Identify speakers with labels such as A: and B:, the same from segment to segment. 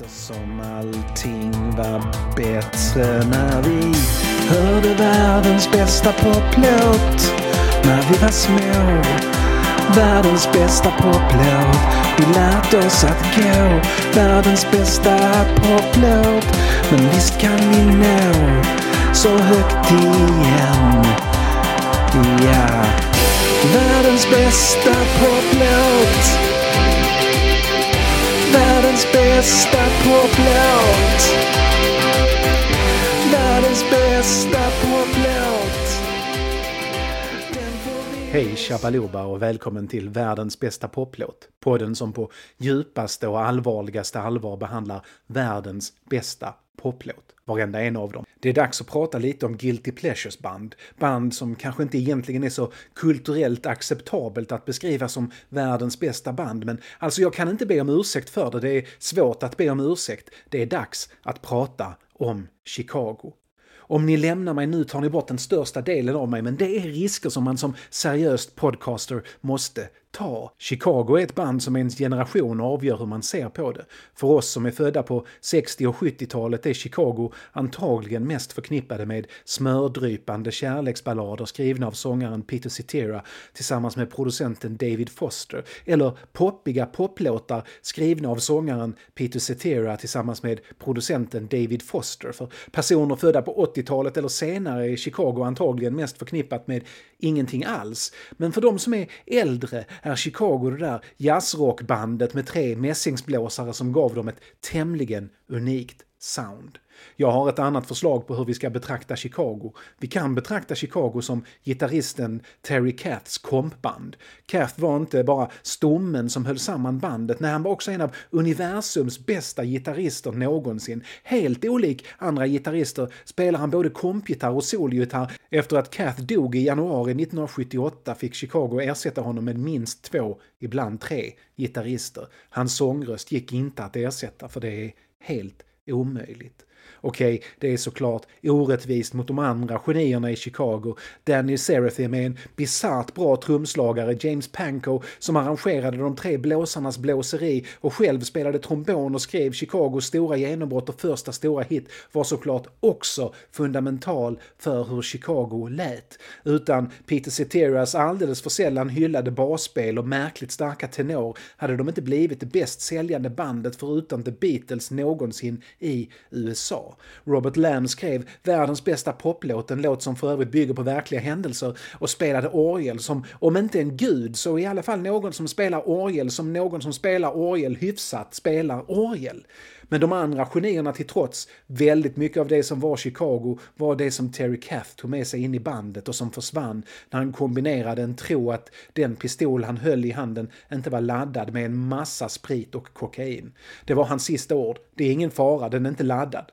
A: Eftersom allting var bättre när vi hörde världens bästa poplåt när vi var små. Världens bästa poplåt, vi lärde oss att gå. Världens bästa poplåt, men visst kan vi nå så högt igen. Ja, världens bästa poplåt. Världens bästa poplåt. Världens bästa poplåt. Hej Shabaluba och välkommen till Världens bästa poplåt. Podden som på djupaste och allvarligaste allvar behandlar världens bästa poplåt. Varenda en av dem. Det är dags att prata lite om Guilty Pleasures band. Band som kanske inte egentligen är så kulturellt acceptabelt att beskriva som världens bästa band. Men alltså jag kan inte be om ursäkt för det. Det är svårt att be om ursäkt. Det är dags att prata om Chicago. Om ni lämnar mig nu tar ni bort den största delen av mig, men det är risker som man som seriöst podcaster måste ta. Chicago är ett band som ens generation avgör hur man ser på det. För oss som är födda på 60 och 70-talet är Chicago antagligen mest förknippade med smördrypande kärleksballader skrivna av sångaren Peter Cetera tillsammans med producenten David Foster, eller poppiga poplåtar skrivna av sångaren Peter Cetera tillsammans med producenten David Foster. För personer födda på 80-talet eller senare är Chicago antagligen mest förknippat med ingenting alls. Men för de som är äldre är Chicago det där jazzrockbandet med tre mässingsblåsare som gav dem ett tämligen unikt sound. Jag har ett annat förslag på hur vi ska betrakta Chicago. Vi kan betrakta Chicago som gitarristen Terry Kaths kompband. Kath var inte bara stommen som höll samman bandet, nej han var också en av universums bästa gitarrister någonsin. Helt olik andra gitarrister spelar han både kompgitarr och solgitarr. Efter att Kath dog i januari 1978 fick Chicago ersätta honom med minst två, ibland tre, gitarrister. Hans sångröst gick inte att ersätta för det är helt omöjligt. Okej, okay, det är såklart orättvist mot de andra genierna i Chicago. Danny Seraphim är en bisarrt bra trumslagare, James Panko, som arrangerade de tre blåsarnas blåseri och själv spelade trombon och skrev Chicagos stora genombrott och första stora hit var såklart också fundamental för hur Chicago lät. Utan Peter Ceteras alldeles för sällan hyllade basspel och märkligt starka tenor hade de inte blivit det bäst säljande bandet förutom The Beatles någonsin i USA. Robert Lamb skrev världens bästa poplåt, en låt som för övrigt bygger på verkliga händelser och spelade orgel som, om inte en gud, så i alla fall någon som spelar orgel som någon som spelar orgel hyfsat spelar orgel. Men de andra genierna till trots, väldigt mycket av det som var Chicago var det som Terry Kath tog med sig in i bandet och som försvann när han kombinerade en tro att den pistol han höll i handen inte var laddad med en massa sprit och kokain. Det var hans sista ord. Det är ingen fara, den är inte laddad.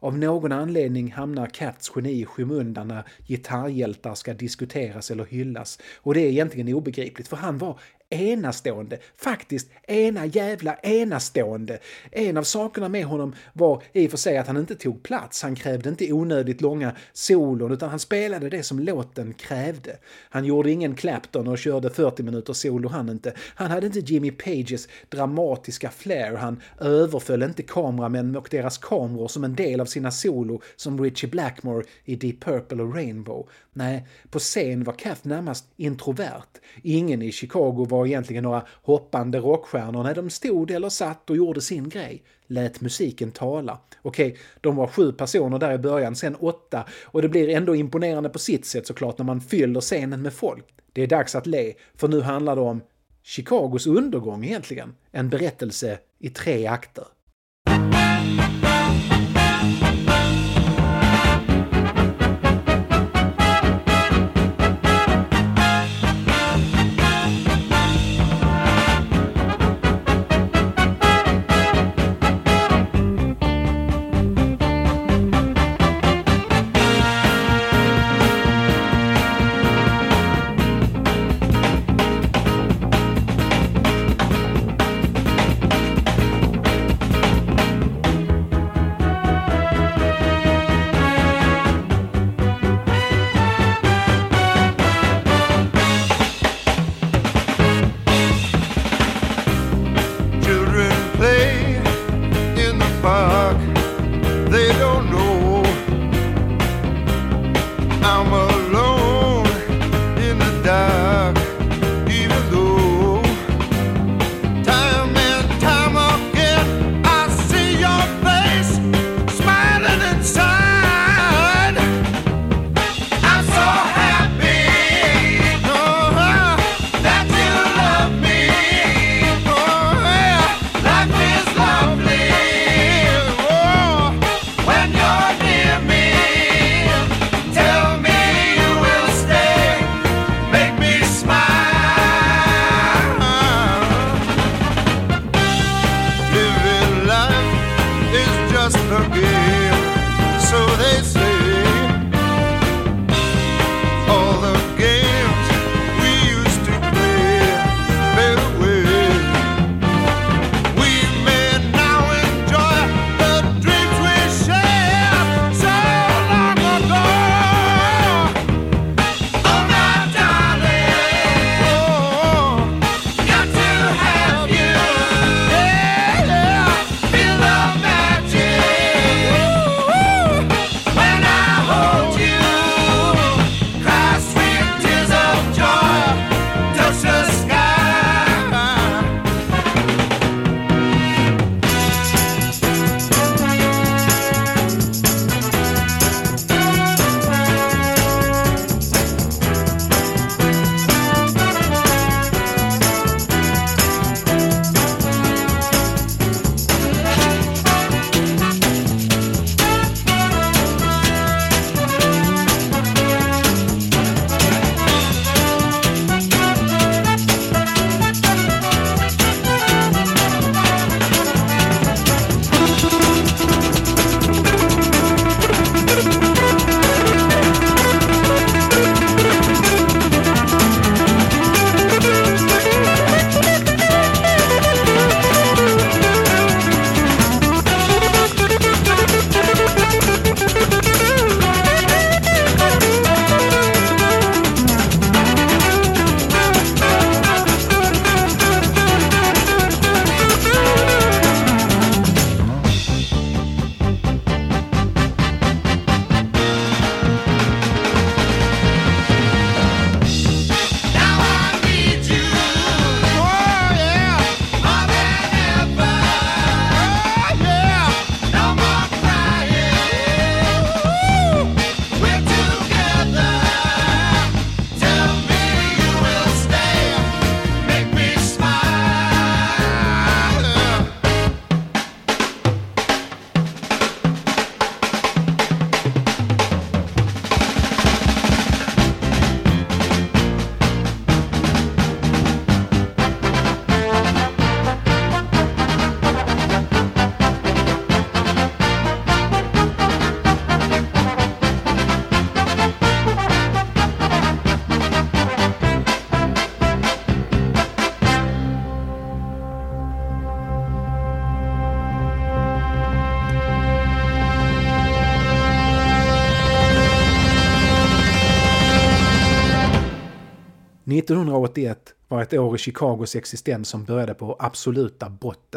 A: Av någon anledning hamnar Cats geni i skymundan när gitarrhjältar ska diskuteras eller hyllas. Och det är egentligen obegripligt, för han var enastående. Faktiskt ena jävla enastående. En av sakerna med honom var i och för sig att han inte tog plats. Han krävde inte onödigt långa solon utan han spelade det som låten krävde. Han gjorde ingen Clapton och körde 40 minuter solo han inte. Han hade inte Jimmy Pages dramatiska flair. Han överföll inte kameramän och deras kameror som en del av sina solo som Richie Blackmore i Deep Purple och Rainbow. Nej, på scen var Kath närmast introvert. Ingen i Chicago var var egentligen några hoppande rockstjärnor. Nej, de stod eller satt och gjorde sin grej. Lät musiken tala. Okej, de var sju personer där i början, sen åtta. Och det blir ändå imponerande på sitt sätt såklart när man fyller scenen med folk. Det är dags att le, för nu handlar det om Chicagos undergång egentligen. En berättelse i tre akter. 1981 var ett år i Chicagos existens som började på absoluta botten.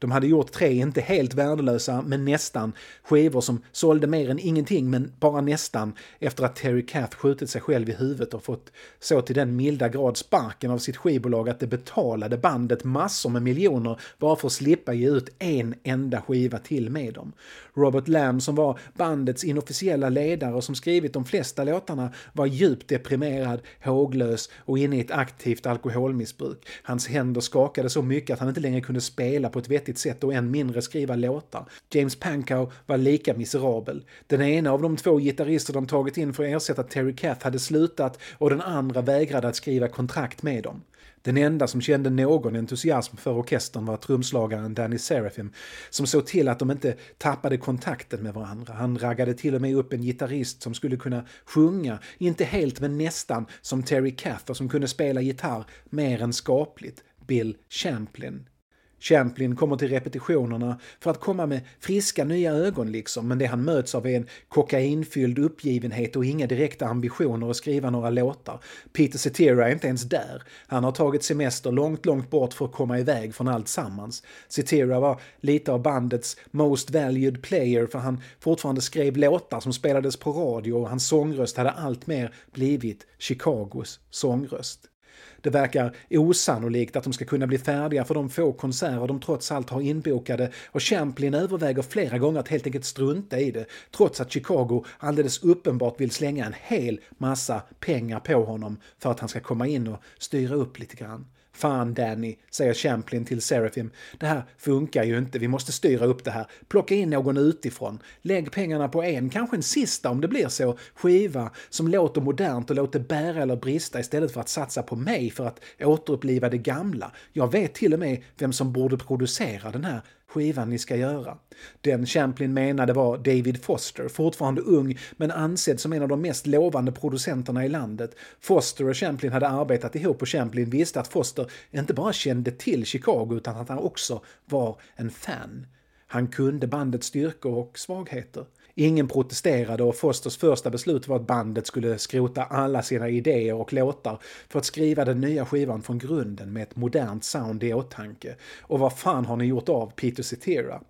A: De hade gjort tre, inte helt värdelösa, men nästan, skivor som sålde mer än ingenting, men bara nästan, efter att Terry Kath skjutit sig själv i huvudet och fått så till den milda grad sparken av sitt skivbolag att det betalade bandet massor med miljoner bara för att slippa ge ut en enda skiva till med dem. Robert Lamb, som var bandets inofficiella ledare och som skrivit de flesta låtarna, var djupt deprimerad, håglös och inne i ett aktivt alkoholmissbruk. Hans händer skakade så mycket att han inte längre kunde spela på ett vettigt sätt och än mindre skriva låtar. James Pankow var lika miserabel. Den ena av de två gitarrister de tagit in för att ersätta Terry Kath hade slutat och den andra vägrade att skriva kontrakt med dem. Den enda som kände någon entusiasm för orkestern var trumslagaren Danny Serafim som såg till att de inte tappade kontakten med varandra. Han raggade till och med upp en gitarrist som skulle kunna sjunga, inte helt men nästan som Terry Kath och som kunde spela gitarr mer än skapligt, Bill Champlin. Champlin kommer till repetitionerna för att komma med friska nya ögon liksom, men det han möts av är en kokainfylld uppgivenhet och inga direkta ambitioner att skriva några låtar. Peter Cetera är inte ens där. Han har tagit semester långt, långt bort för att komma iväg från allt sammans. Cetera var lite av bandets most valued player för han fortfarande skrev låtar som spelades på radio och hans sångröst hade allt mer blivit Chicagos sångröst. Det verkar osannolikt att de ska kunna bli färdiga för de få konserter de trots allt har inbokade och Champlin överväger flera gånger att helt enkelt strunta i det trots att Chicago alldeles uppenbart vill slänga en hel massa pengar på honom för att han ska komma in och styra upp lite grann. Fan Danny, säger Champlin till Seraphim. Det här funkar ju inte, vi måste styra upp det här. Plocka in någon utifrån. Lägg pengarna på en, kanske en sista om det blir så, skiva som låter modernt och låter bära eller brista istället för att satsa på mig för att återuppliva det gamla. Jag vet till och med vem som borde producera den här skivan ni ska göra. Den Champlin menade var David Foster, fortfarande ung men ansedd som en av de mest lovande producenterna i landet. Foster och Champlin hade arbetat ihop och Champlin visste att Foster inte bara kände till Chicago utan att han också var en fan. Han kunde bandets styrkor och svagheter. Ingen protesterade och Fosters första beslut var att bandet skulle skrota alla sina idéer och låtar för att skriva den nya skivan från grunden med ett modernt sound i åtanke. Och vad fan har ni gjort av Peter Cetera?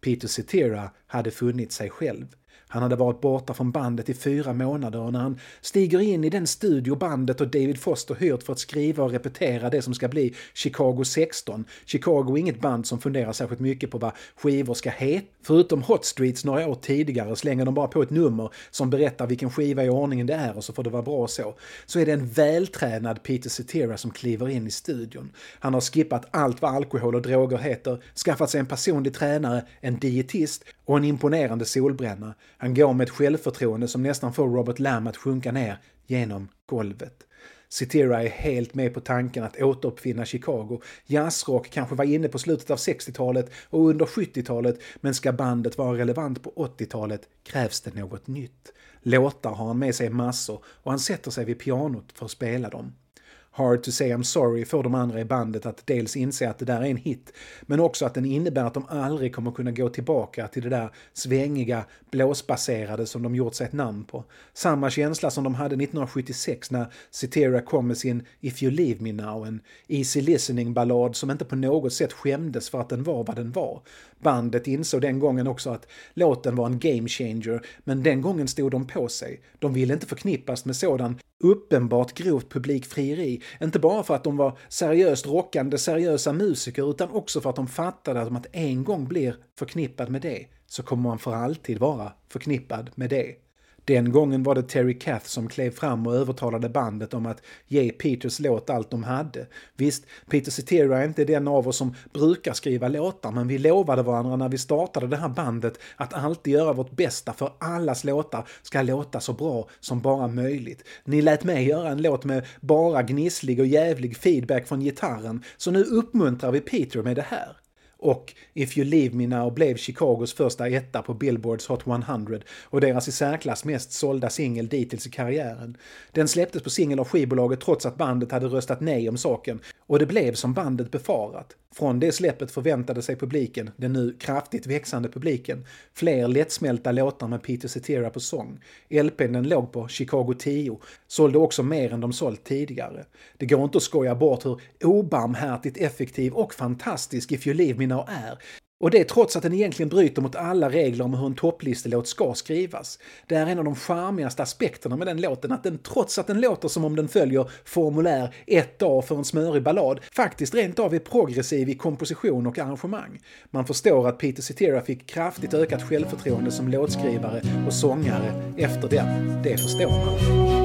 A: Peter Cetera hade funnit sig själv. Han hade varit borta från bandet i fyra månader och när han stiger in i den studio bandet och David Foster hyrt för att skriva och repetera det som ska bli Chicago 16. Chicago är inget band som funderar särskilt mycket på vad skivor ska heta. Förutom Hot Streets några år tidigare slänger de bara på ett nummer som berättar vilken skiva i ordningen det är och så får det vara bra så. Så är det en vältränad Peter Cetera som kliver in i studion. Han har skippat allt vad alkohol och droger heter, skaffat sig en personlig tränare, en dietist och en imponerande solbränna. Han går med ett självförtroende som nästan får Robert Lamb att sjunka ner genom golvet. Cetera är helt med på tanken att återuppfinna Chicago. Jazzrock kanske var inne på slutet av 60-talet och under 70-talet, men ska bandet vara relevant på 80-talet krävs det något nytt. Låtar har han med sig massor och han sätter sig vid pianot för att spela dem. Hard to say I'm sorry får de andra i bandet att dels inse att det där är en hit, men också att den innebär att de aldrig kommer kunna gå tillbaka till det där svängiga, blåsbaserade som de gjort sig ett namn på. Samma känsla som de hade 1976 när Cetera kom med sin If You Leave Me Now, en easy listening-ballad som inte på något sätt skämdes för att den var vad den var. Bandet insåg den gången också att låten var en game changer, men den gången stod de på sig. De ville inte förknippas med sådan uppenbart grovt publikfrieri. Inte bara för att de var seriöst rockande, seriösa musiker, utan också för att de fattade att om man en gång blir förknippad med det, så kommer man för alltid vara förknippad med det. Den gången var det Terry Kath som klev fram och övertalade bandet om att ge Peters låt allt de hade. Visst, Peter Cetera är inte den av oss som brukar skriva låtar, men vi lovade varandra när vi startade det här bandet att alltid göra vårt bästa för allas låtar ska låta så bra som bara möjligt. Ni lät mig göra en låt med bara gnisslig och jävlig feedback från gitarren, så nu uppmuntrar vi Peter med det här och If You Leave Me Now blev Chicagos första etta på Billboards Hot 100 och deras i särklass mest sålda singel dittills i karriären. Den släpptes på singel av skivbolaget trots att bandet hade röstat nej om saken och det blev som bandet befarat. Från det släppet förväntade sig publiken, den nu kraftigt växande publiken, fler lättsmälta låtar med Peter Cetera på sång. LPn den låg på Chicago 10, sålde också mer än de sålt tidigare. Det går inte att skoja bort hur obarmhärtigt effektiv och fantastisk If You Leave Me och är. Och det trots att den egentligen bryter mot alla regler om hur en topplistelåt ska skrivas. Det är en av de charmigaste aspekterna med den låten, att den trots att den låter som om den följer formulär 1A för en smörig ballad, faktiskt rent av är progressiv i komposition och arrangemang. Man förstår att Peter Cetera fick kraftigt ökat självförtroende som låtskrivare och sångare efter den. Det förstår man.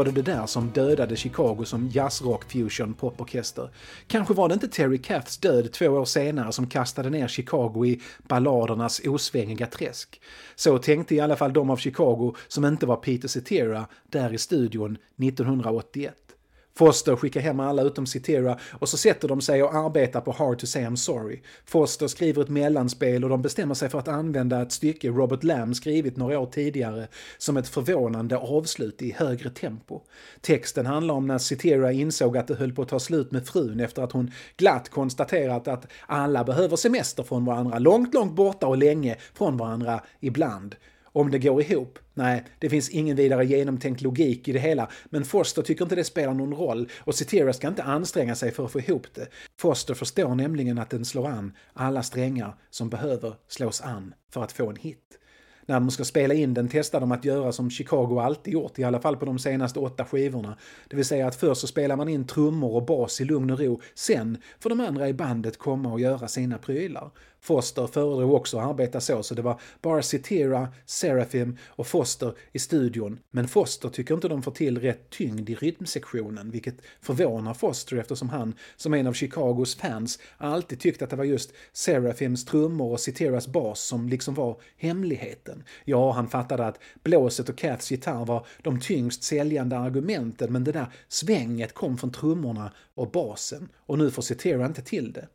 A: Var det det där som dödade Chicago som jazzrock fusion poporkester. Kanske var det inte Terry Kaths död två år senare som kastade ner Chicago i balladernas osvängiga träsk. Så tänkte i alla fall de av Chicago som inte var Peter Cetera där i studion 1981. Foster skickar hem alla utom Citera och så sätter de sig och arbetar på Hard to say I'm sorry. Foster skriver ett mellanspel och de bestämmer sig för att använda ett stycke Robert Lamb skrivit några år tidigare som ett förvånande avslut i högre tempo. Texten handlar om när Citera insåg att det höll på att ta slut med frun efter att hon glatt konstaterat att alla behöver semester från varandra, långt, långt borta och länge från varandra ibland. Om det går ihop? Nej, det finns ingen vidare genomtänkt logik i det hela, men Foster tycker inte det spelar någon roll och Cetera ska inte anstränga sig för att få ihop det. Foster förstår nämligen att den slår an alla strängar som behöver slås an för att få en hit. När de ska spela in den testar de att göra som Chicago alltid gjort, i alla fall på de senaste åtta skivorna. Det vill säga att först så spelar man in trummor och bas i lugn och ro, sen får de andra i bandet komma och göra sina prylar. Foster föredrog också att arbeta så, så det var bara Cetera, Seraphim och Foster i studion. Men Foster tycker inte de får till rätt tyngd i rytmsektionen, vilket förvånar Foster eftersom han, som en av Chicagos fans, alltid tyckte att det var just Seraphims trummor och Ceteras bas som liksom var hemligheten. Ja, han fattade att blåset och Kaths gitarr var de tyngst säljande argumenten, men det där svänget kom från trummorna och basen. Och nu får Cetera inte till det.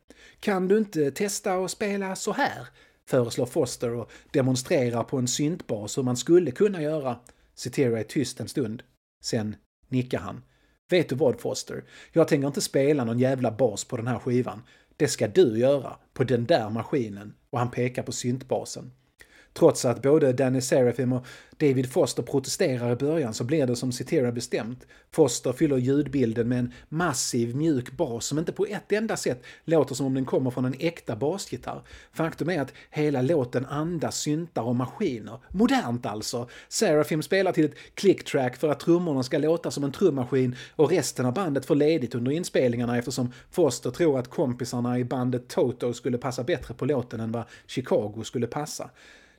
A: Kan du inte testa att spela så här? föreslår Foster och demonstrerar på en syntbas hur man skulle kunna göra. Cetera är tyst en stund. Sen nickar han. Vet du vad Foster? Jag tänker inte spela någon jävla bas på den här skivan. Det ska du göra, på den där maskinen. Och han pekar på syntbasen. Trots att både Danny Serafim och David Foster protesterar i början så blir det som Cetera bestämt. Foster fyller ljudbilden med en massiv mjuk bas som inte på ett enda sätt låter som om den kommer från en äkta basgitarr. Faktum är att hela låten andas syntar och maskiner. Modernt alltså! Serafim spelar till ett clicktrack för att trummorna ska låta som en trummaskin och resten av bandet får ledigt under inspelningarna eftersom Foster tror att kompisarna i bandet Toto skulle passa bättre på låten än vad Chicago skulle passa.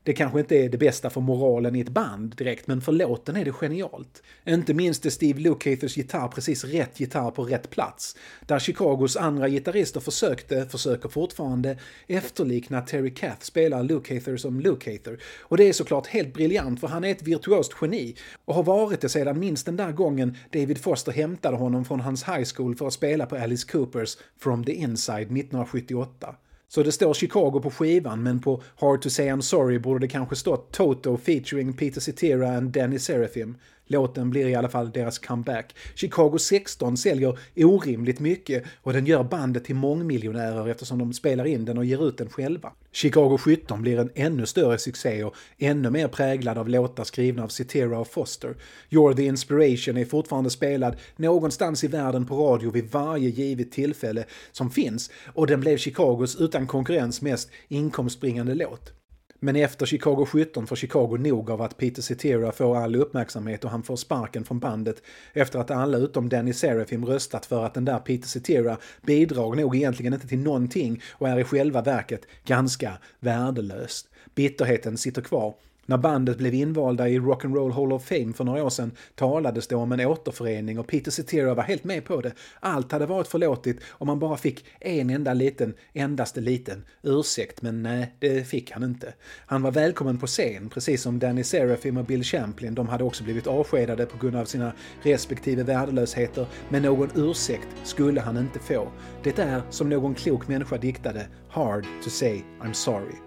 A: Det kanske inte är det bästa för moralen i ett band direkt, men för låten är det genialt. Inte minst är Steve Lukather's gitarr precis rätt gitarr på rätt plats. Där Chicagos andra gitarrister försökte, försöker fortfarande, efterlikna Terry Kath spelar Lukather som Lukather. Och det är såklart helt briljant för han är ett virtuost geni och har varit det sedan minst den där gången David Foster hämtade honom från hans high school för att spela på Alice Coopers From the Inside 1978. Så det står Chicago på skivan, men på Hard to say I'm sorry borde det kanske stått Toto featuring Peter Cetera and Danny Seraphim. Låten blir i alla fall deras comeback. Chicago 16 säljer orimligt mycket och den gör bandet till mångmiljonärer eftersom de spelar in den och ger ut den själva. Chicago 17 blir en ännu större succé och ännu mer präglad av låtar skrivna av Cetera och Foster. You're the Inspiration är fortfarande spelad någonstans i världen på radio vid varje givet tillfälle som finns och den blev Chicagos utan konkurrens mest inkomstbringande låt. Men efter Chicago 17 får Chicago nog av att Peter Cetera får all uppmärksamhet och han får sparken från bandet efter att alla utom Danny Serafim röstat för att den där Peter Cetera bidrar nog egentligen inte till någonting och är i själva verket ganska värdelöst. Bitterheten sitter kvar när bandet blev invalda i Rock'n'Roll Hall of Fame för några år sedan talades det om en återförening och Peter Cetera var helt med på det. Allt hade varit förlåtligt om man bara fick en enda liten, endaste liten ursäkt, men nej, det fick han inte. Han var välkommen på scen, precis som Danny Serafim och Bill Champlin. De hade också blivit avskedade på grund av sina respektive värdelösheter, men någon ursäkt skulle han inte få. Det är, som någon klok människa diktade,
B: hard to say I'm sorry.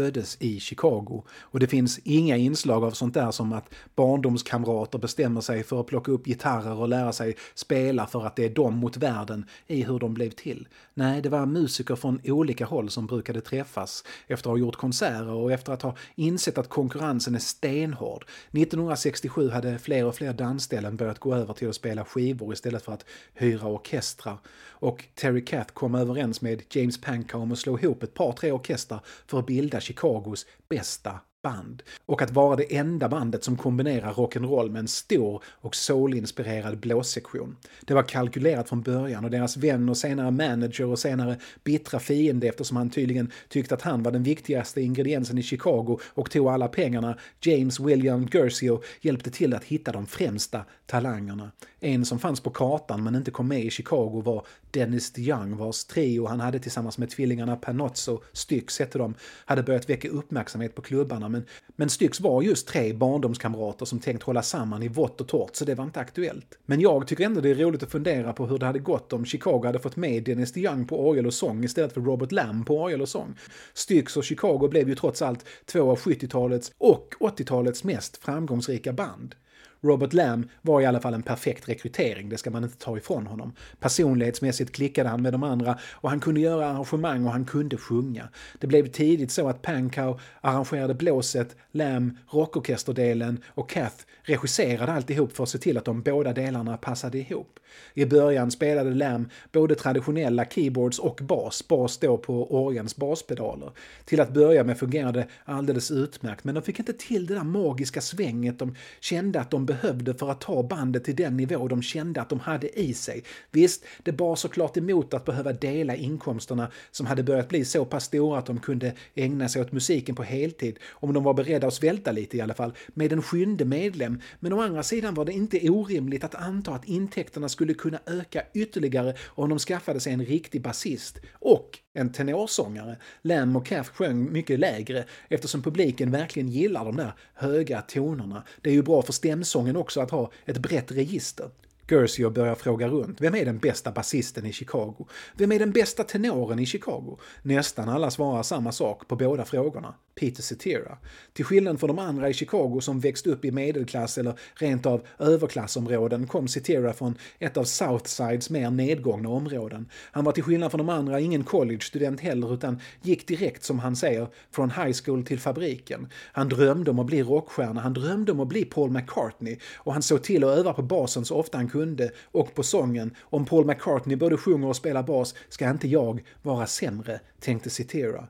A: Föddes i Chicago och det finns inga inslag av sånt där som att barndomskamrater bestämmer sig för att plocka upp gitarrer och lära sig spela för att det är dem mot världen i hur de blev till. Nej, det var musiker från olika håll som brukade träffas efter att ha gjort konserter och efter att ha insett att konkurrensen är stenhård. 1967 hade fler och fler dansställen börjat gå över till att spela skivor istället för att hyra orkestrar. Och Terry Kath kom överens med James Pancom om att slå ihop ett par, tre orkestrar för att bilda Chicagos bästa band. Och att vara det enda bandet som kombinerar rock'n'roll med en stor och soulinspirerad blåssektion. Det var kalkylerat från början och deras vän och senare manager och senare bittra fiende eftersom han tydligen tyckte att han var den viktigaste ingrediensen i Chicago och tog alla pengarna, James William Gersio, hjälpte till att hitta de främsta talangerna. En som fanns på kartan men inte kom med i Chicago var Dennis DeYoung vars trio han hade tillsammans med tvillingarna Panozzo, Styx hette de, hade börjat väcka uppmärksamhet på klubbarna men, men Styx var just tre barndomskamrater som tänkt hålla samman i vått och torrt, så det var inte aktuellt. Men jag tycker ändå det är roligt att fundera på hur det hade gått om Chicago hade fått med Dennis DeYoung på orgel och sång istället för Robert Lamb på orgel och sång. Styx och Chicago blev ju trots allt två av 70-talets och 80-talets mest framgångsrika band. Robert Lamb var i alla fall en perfekt rekrytering, det ska man inte ta ifrån honom. Personlighetsmässigt klickade han med de andra och han kunde göra arrangemang och han kunde sjunga. Det blev tidigt så att Pankow arrangerade blåset, Lamb rockorkesterdelen och Kath regisserade alltihop för att se till att de båda delarna passade ihop. I början spelade Lamb både traditionella keyboards och bas, bas då på orgens baspedaler. Till att börja med fungerade alldeles utmärkt, men de fick inte till det där magiska svänget de kände att de behövde för att ta bandet till den nivå de kände att de hade i sig. Visst, det bar såklart emot att behöva dela inkomsterna som hade börjat bli så pass stora att de kunde ägna sig åt musiken på heltid, om de var beredda att svälta lite i alla fall, med en sjunde medlem. Men å andra sidan var det inte orimligt att anta att intäkterna skulle kunna öka ytterligare om de skaffade sig en riktig basist. Och en tenorsångare. Lam och Caff sjöng mycket lägre eftersom publiken verkligen gillar de där höga tonerna. Det är ju bra för stämsången också att ha ett brett register. Gersio börjar fråga runt. Vem är den bästa basisten i Chicago? Vem är den bästa tenoren i Chicago? Nästan alla svarar samma sak på båda frågorna. Peter Cetera. Till skillnad från de andra i Chicago som växt upp i medelklass eller rent av överklassområden kom Cetera från ett av Southsides mer nedgångna områden. Han var till skillnad från de andra ingen college-student heller utan gick direkt, som han säger, från high school till fabriken. Han drömde om att bli rockstjärna, han drömde om att bli Paul McCartney och han såg till att öva på basen så ofta han kunde och på sången. Om Paul McCartney både sjunger och spelar bas ska inte jag vara sämre, tänkte Citera.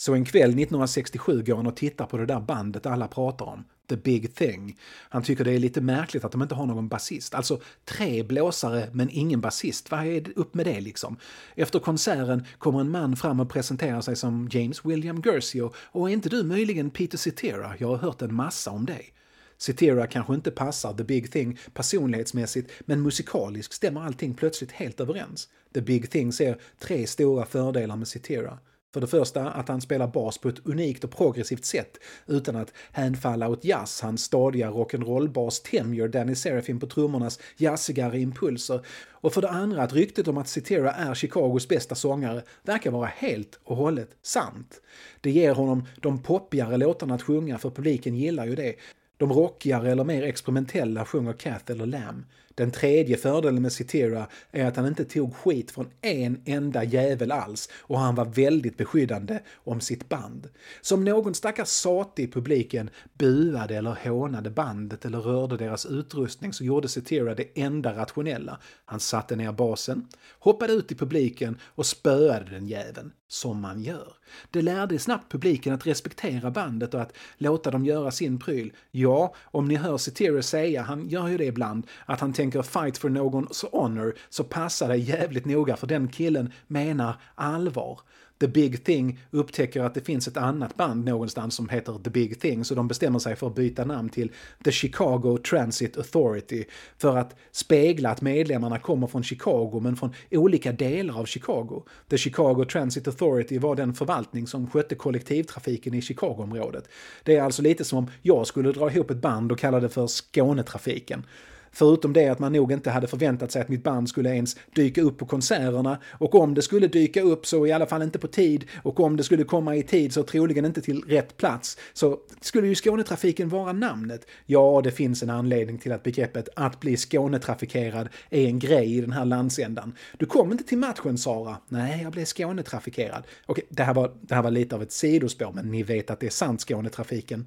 A: Så en kväll 1967 går han och tittar på det där bandet alla pratar om, The Big Thing. Han tycker det är lite märkligt att de inte har någon basist. Alltså tre blåsare men ingen basist. Vad är det upp med det liksom? Efter konserten kommer en man fram och presenterar sig som James William Gersio och är inte du möjligen Peter Cetera? Jag har hört en massa om dig. Cetera kanske inte passar The Big Thing personlighetsmässigt, men musikaliskt stämmer allting plötsligt helt överens. The Big Thing ser tre stora fördelar med Cetera. För det första att han spelar bas på ett unikt och progressivt sätt utan att hänfalla åt jazz, hans stadiga rock'n'roll-bas tämjer Danny Serafin på trummornas jazzigare impulser. Och för det andra att ryktet om att Cetera är Chicagos bästa sångare verkar vara helt och hållet sant. Det ger honom de poppigare låtarna att sjunga för publiken gillar ju det. De rockigare eller mer experimentella sjunger Kath eller Lamb. Den tredje fördelen med Citera är att han inte tog skit från en enda jävel alls och han var väldigt beskyddande om sitt band. Så om någon stackars sate i publiken buade eller hånade bandet eller rörde deras utrustning så gjorde Citera det enda rationella. Han satte ner basen, hoppade ut i publiken och spöade den jäveln, som man gör. Det lärde snabbt publiken att respektera bandet och att låta dem göra sin pryl. Ja, om ni hör Cetera säga, han gör ju det ibland, att han tänker fight for någons honor så passar det jävligt noga för den killen menar allvar. The Big Thing upptäcker att det finns ett annat band någonstans som heter The Big Thing så de bestämmer sig för att byta namn till The Chicago Transit Authority för att spegla att medlemmarna kommer från Chicago men från olika delar av Chicago. The Chicago Transit Authority var den förvaltning som skötte kollektivtrafiken i Chicagoområdet. Det är alltså lite som om jag skulle dra ihop ett band och kalla det för Skånetrafiken. Förutom det att man nog inte hade förväntat sig att mitt band skulle ens dyka upp på konserterna och om det skulle dyka upp så i alla fall inte på tid och om det skulle komma i tid så troligen inte till rätt plats så skulle ju Skånetrafiken vara namnet. Ja, det finns en anledning till att begreppet att bli Skånetrafikerad är en grej i den här landsändan. Du kom inte till matchen Sara? Nej, jag blev Skånetrafikerad. Okej, det här var, det här var lite av ett sidospår men ni vet att det är sant Skånetrafiken.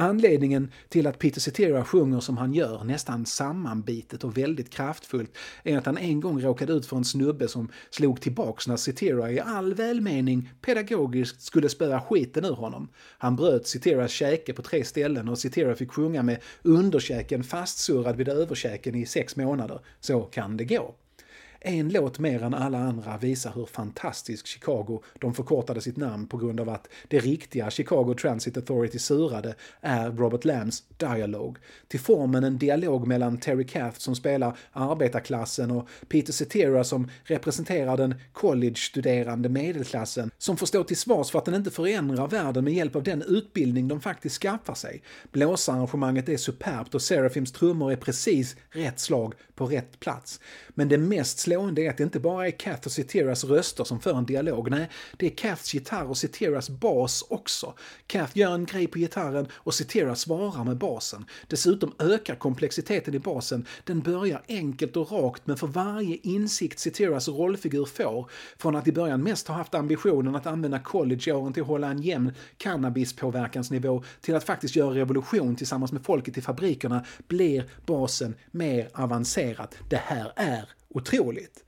A: Anledningen till att Peter Cetera sjunger som han gör, nästan sammanbitet och väldigt kraftfullt, är att han en gång råkade ut för en snubbe som slog tillbaks när Cetera i all välmening pedagogiskt skulle spöa skiten ur honom. Han bröt Ceteras käke på tre ställen och Cetera fick sjunga med underkäken fastsurrad vid överkäken i sex månader. Så kan det gå. En låt mer än alla andra visar hur fantastisk Chicago, de förkortade sitt namn på grund av att det riktiga Chicago Transit Authority surade, är Robert Lambs Dialogue. Till formen en dialog mellan Terry Kath som spelar arbetarklassen och Peter Cetera som representerar den college-studerande medelklassen som får stå till svars för att den inte förändrar världen med hjälp av den utbildning de faktiskt skaffar sig. Blåsarrangemanget är superbt och Seraphims trummor är precis rätt slag på rätt plats. Men det mest slående är att det inte bara är Kath och Citeras röster som för en dialog, nej, det är Kaths gitarr och Citeras bas också. Kath gör en grej på gitarren och Citera svarar med basen. Dessutom ökar komplexiteten i basen. Den börjar enkelt och rakt, men för varje insikt Citeras rollfigur får, från att i början mest ha haft ambitionen att använda collegeåren till att hålla en jämn cannabispåverkansnivå till att faktiskt göra revolution tillsammans med folket i fabrikerna, blir basen mer avancerad. Det här är otroligt.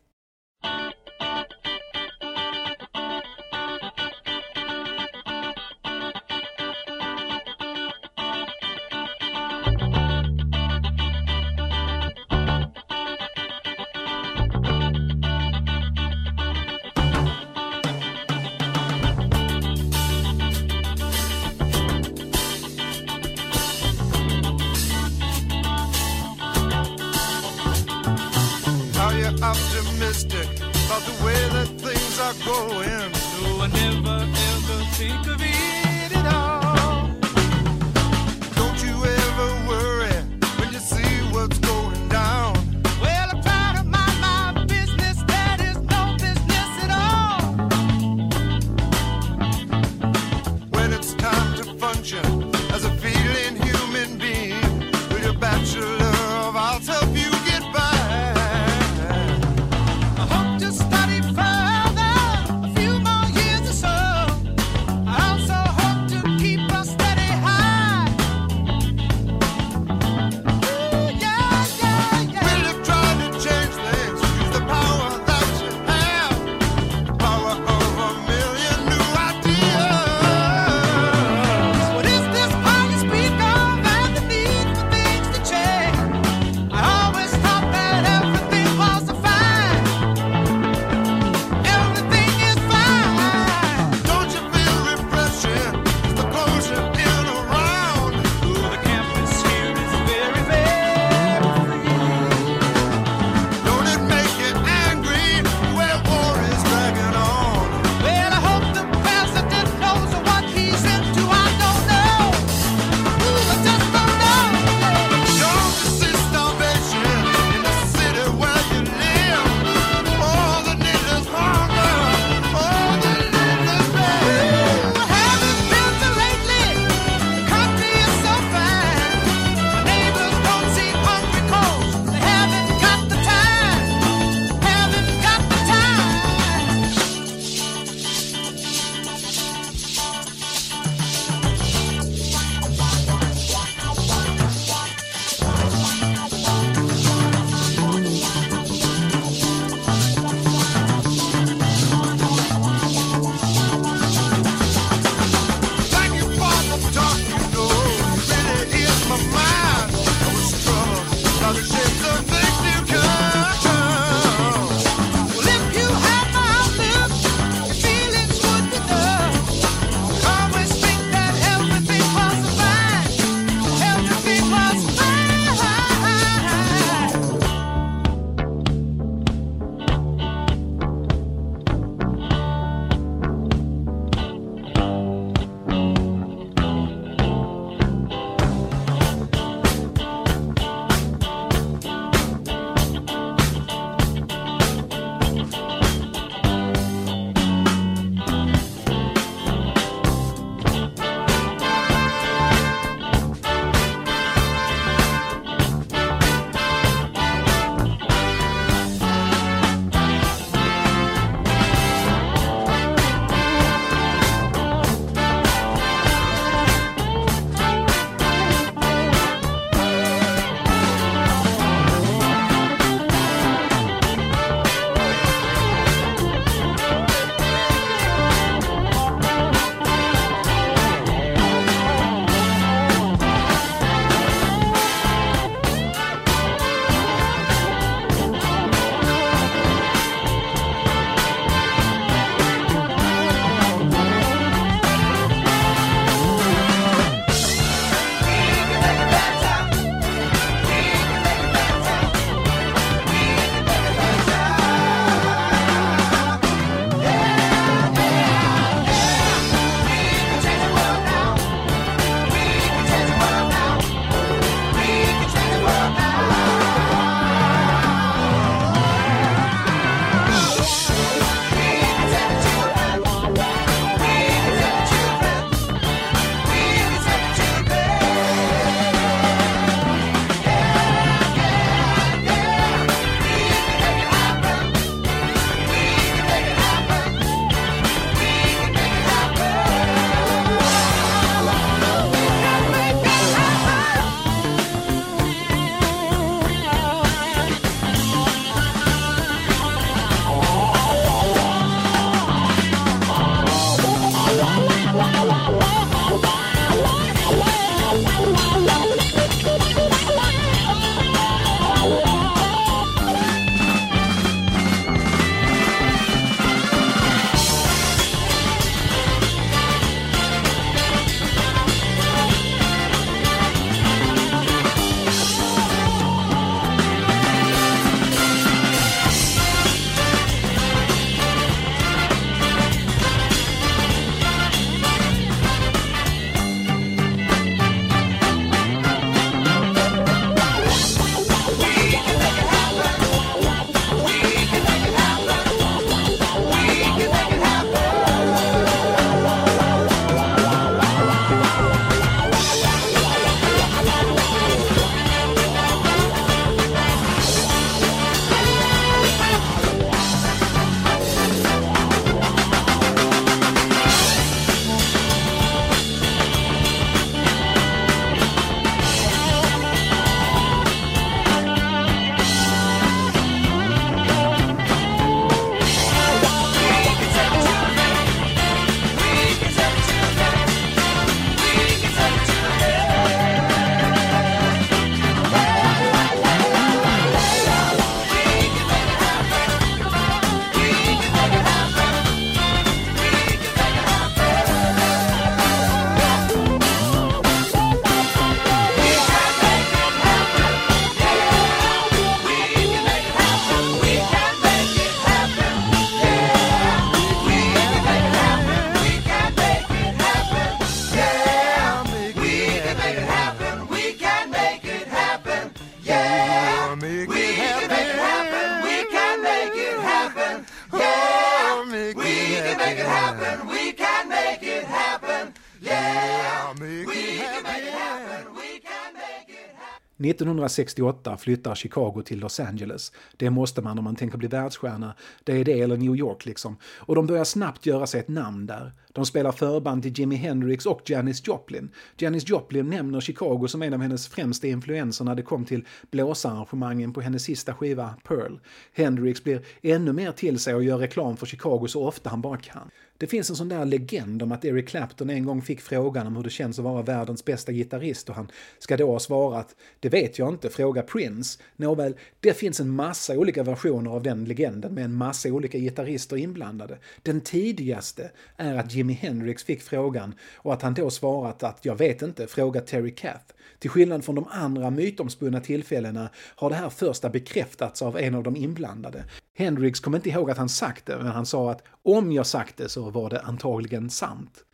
A: 1968 flyttar Chicago till Los Angeles. Det måste man om man tänker bli världsstjärna. Det är det eller New York liksom. Och de börjar snabbt göra sig ett namn där. De spelar förband till Jimi Hendrix och Janis Joplin. Janis Joplin nämner Chicago som en av hennes främsta influenser när det kom till blåsarrangemangen på hennes sista skiva Pearl. Hendrix blir ännu mer till sig och gör reklam för Chicago så ofta han bara kan. Det finns en sån där legend om att Eric Clapton en gång fick frågan om hur det känns att vara världens bästa gitarrist och han ska då ha svarat “Det vet jag inte, fråga Prince”. Nåväl, det finns en massa olika versioner av den legenden med en massa olika gitarrister inblandade. Den tidigaste är att Jimi Hendrix fick frågan och att han då svarat att “Jag vet inte, fråga Terry Kath”. Till skillnad från de andra mytomspunna tillfällena har det här första bekräftats av en av de inblandade. Hendrix kom inte ihåg att han sagt det, men han sa att om jag sagt det så var det antagligen sant.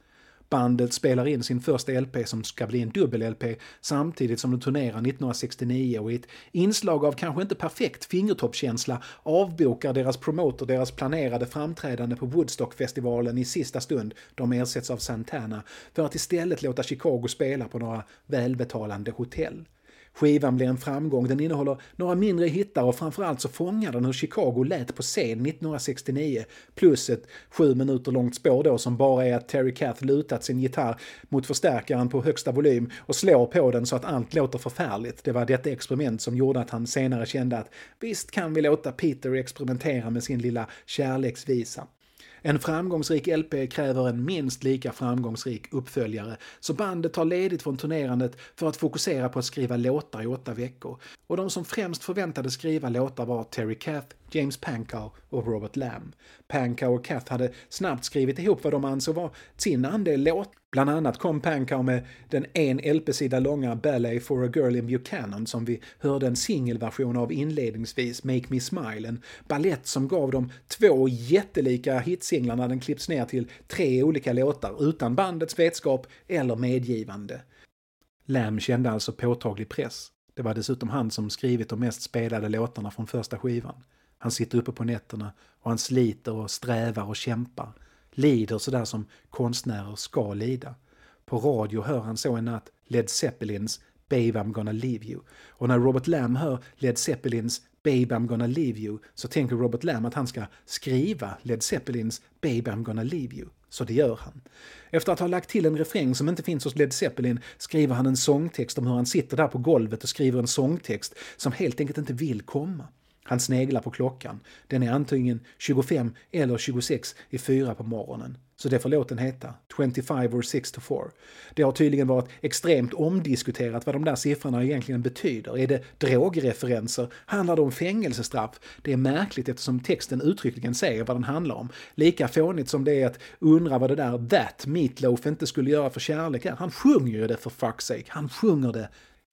A: Bandet spelar in sin första LP som ska bli en dubbel-LP samtidigt som de turnerar 1969 och i ett inslag av kanske inte perfekt fingertoppskänsla avbokar deras promotor deras planerade framträdande på Woodstockfestivalen i sista stund, de ersätts av Santana, för att istället låta Chicago spela på några välbetalande hotell. Skivan blir en framgång, den innehåller några mindre hittar och framförallt så fångar den hur Chicago lät på scen 1969 plus ett sju minuter långt spår då som bara är att Terry Kath lutat sin gitarr mot förstärkaren på högsta volym och slår på den så att allt låter förfärligt. Det var detta experiment som gjorde att han senare kände att visst kan vi låta Peter experimentera med sin lilla kärleksvisa. En framgångsrik LP kräver en minst lika framgångsrik uppföljare, så bandet tar ledigt från turnerandet för att fokusera på att skriva låtar i åtta veckor. Och de som främst förväntade skriva låtar var Terry Kath, James Pankow och Robert Lamb. Pankow och Kath hade snabbt skrivit ihop vad de ansåg var sin andel låt. Bland annat kom Pankow med den en LP-sida långa Ballet for a Girl in Buchanan som vi hörde en singelversion av inledningsvis, Make Me Smile, en ballett som gav dem två jättelika hitsinglar när den klipps ner till tre olika låtar utan bandets vetskap eller medgivande. Lamb kände alltså påtaglig press. Det var dessutom han som skrivit de mest spelade låtarna från första skivan. Han sitter uppe på nätterna och han sliter och strävar och kämpar. Lider sådär som konstnärer ska lida. På radio hör han så en natt Led Zeppelins Babe I'm gonna leave you. Och när Robert Lamb hör Led Zeppelins Babe I'm gonna leave you så tänker Robert Lamb att han ska skriva Led Zeppelins Babe I'm gonna leave you. Så det gör han. Efter att ha lagt till en refräng som inte finns hos Led Zeppelin skriver han en sångtext om hur han sitter där på golvet och skriver en sångtext som helt enkelt inte vill komma. Han sneglar på klockan. Den är antingen 25 eller 26 i fyra på morgonen. Så det får låten heta, 25 or 6 to 4. Det har tydligen varit extremt omdiskuterat vad de där siffrorna egentligen betyder. Är det drogreferenser? Handlar det om fängelsestraff? Det är märkligt eftersom texten uttryckligen säger vad den handlar om. Lika fånigt som det är att undra vad det där that Meatloaf inte skulle göra för kärlek är. Han sjunger ju det för fuck's sake. Han sjunger det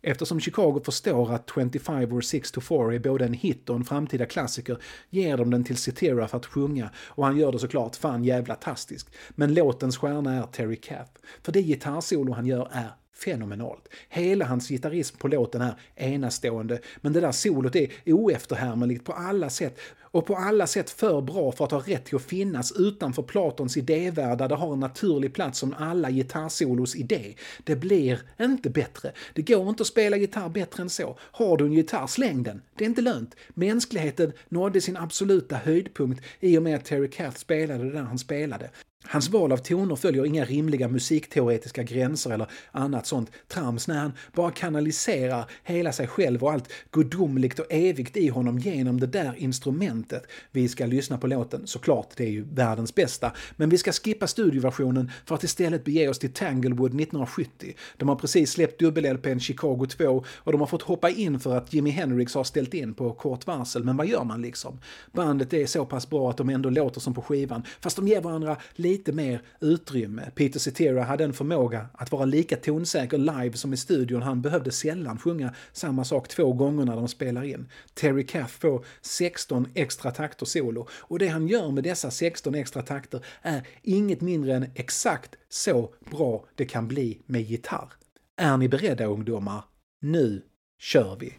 A: Eftersom Chicago förstår att 25 or 6 to 4 är både en hit och en framtida klassiker ger de den till Cetera för att sjunga och han gör det såklart fan jävla tastiskt. Men låtens stjärna är Terry Kath. För det gitarrsolo han gör är fenomenalt. Hela hans gitarrism på låten är enastående, men det där solot är oefterhärmligt på alla sätt och på alla sätt för bra för att ha rätt till att finnas utanför Platons idévärld där det har en naturlig plats som alla gitarrsolos idé. Det blir inte bättre. Det går inte att spela gitarr bättre än så. Har du en gitarr, släng den. Det är inte lönt. Mänskligheten nådde sin absoluta höjdpunkt i och med att Terry Kath spelade det där han spelade. Hans val av toner följer inga rimliga musikteoretiska gränser eller annat sånt trams när han bara kanaliserar hela sig själv och allt gudomligt och evigt i honom genom det där instrumentet. Vi ska lyssna på låten, såklart, det är ju världens bästa, men vi ska skippa studioversionen för att istället bege oss till Tanglewood 1970. De har precis släppt dubbel-LPn Chicago 2 och de har fått hoppa in för att Jimi Hendrix har ställt in på kort varsel, men vad gör man liksom? Bandet är så pass bra att de ändå låter som på skivan, fast de ger varandra lite mer utrymme. Peter Cetera hade en förmåga att vara lika tonsäker live som i studion. Han behövde sällan sjunga samma sak två gånger när de spelar in. Terry Caff får 16 extra takter solo och det han gör med dessa 16 extra takter är inget mindre än exakt så bra det kan bli med gitarr. Är ni beredda ungdomar? Nu kör vi!